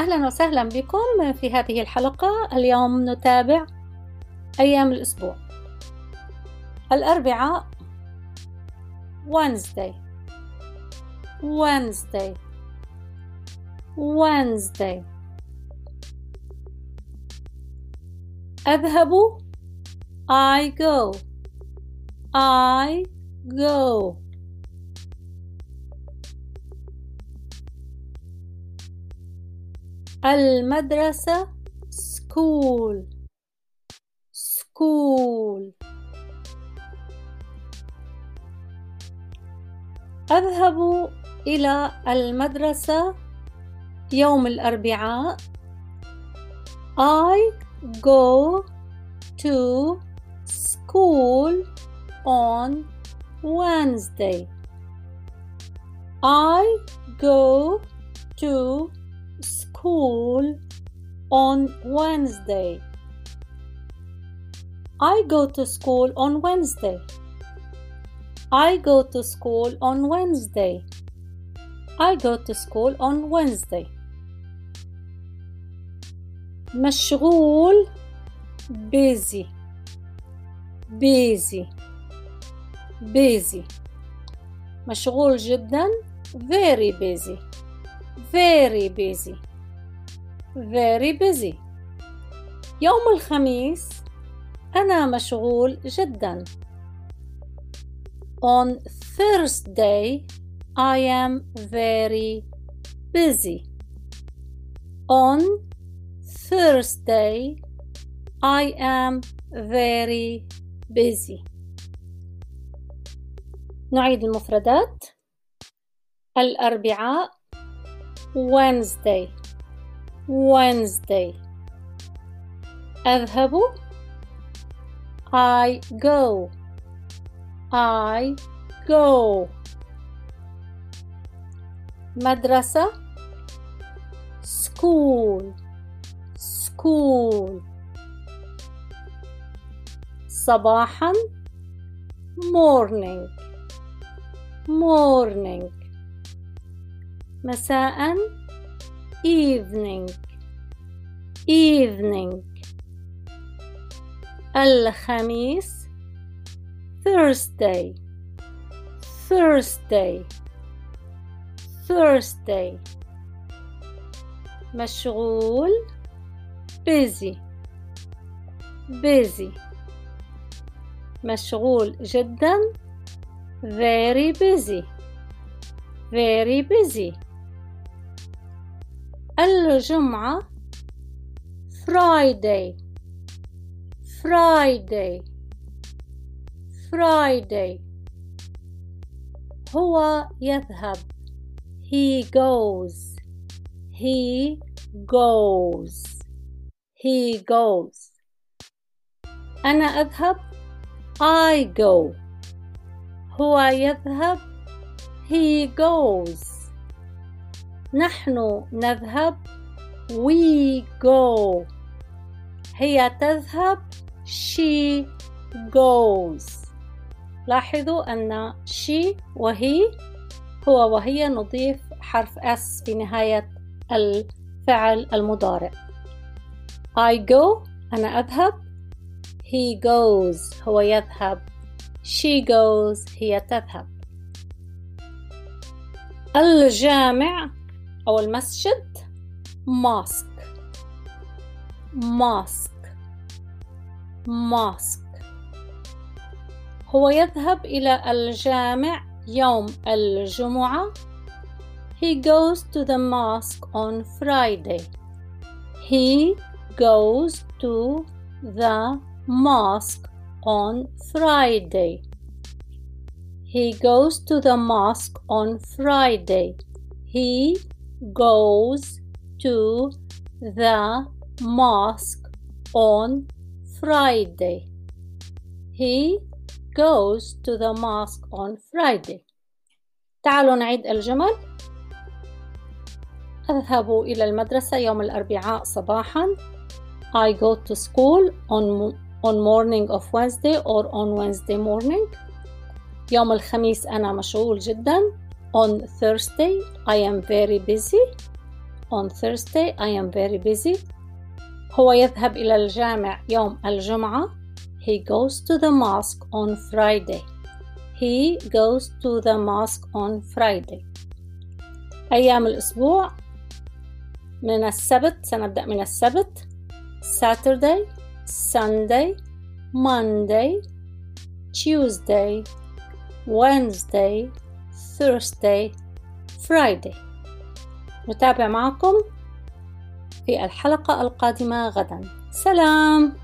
أهلا وسهلا بكم في هذه الحلقة. اليوم نتابع أيام الأسبوع. الأربعاء Wednesday. Wednesday. Wednesday. أذهب. I go. I go. المدرسة school school أذهب إلى المدرسة يوم الأربعاء I go to school on Wednesday. I go to school on Wednesday. I go to school on Wednesday. I go to school on Wednesday. I go to school on Wednesday. مشغول busy busy busy مشغول جدا very busy very busy very busy يوم الخميس أنا مشغول جدا on Thursday I am very busy on Thursday I am very busy نعيد المفردات الأربعاء Wednesday Wednesday أذهب I go I go مدرسة school school صباحا morning morning مساء evening evening الخميس Thursday Thursday Thursday مشغول busy busy مشغول جدا very busy very busy الجمعة Friday Friday Friday هو يذهب he goes he goes he goes أنا أذهب I go هو يذهب he goes نحن نذهب. We go. هي تذهب. She goes. لاحظوا أن she وهي هو وهي نضيف حرف s في نهاية الفعل المضارع. I go. أنا أذهب. He goes. هو يذهب. She goes. هي تذهب. الجامع أو المسجد mosque mosque mosque هو يذهب إلى الجامع يوم الجمعة He goes to the mosque on Friday. He goes to the mosque on Friday. He goes to the mosque on Friday. He goes to the mosque on Friday. He goes to the mosque on Friday. تعالوا نعيد الجمل. أذهب إلى المدرسة يوم الأربعاء صباحا. I go to school on, on morning of Wednesday or on Wednesday morning. يوم الخميس أنا مشغول جدا. On Thursday I am very busy. on Thursday I am very busy هو يذهب إلى الجامع يوم الجمعة He goes to the mosque on Friday He goes to the mosque on Friday أيام الأسبوع من السبت سنبدأ من السبت Saturday Sunday Monday Tuesday Wednesday Thursday Friday. نتابع معكم في الحلقة القادمة غدا. سلام!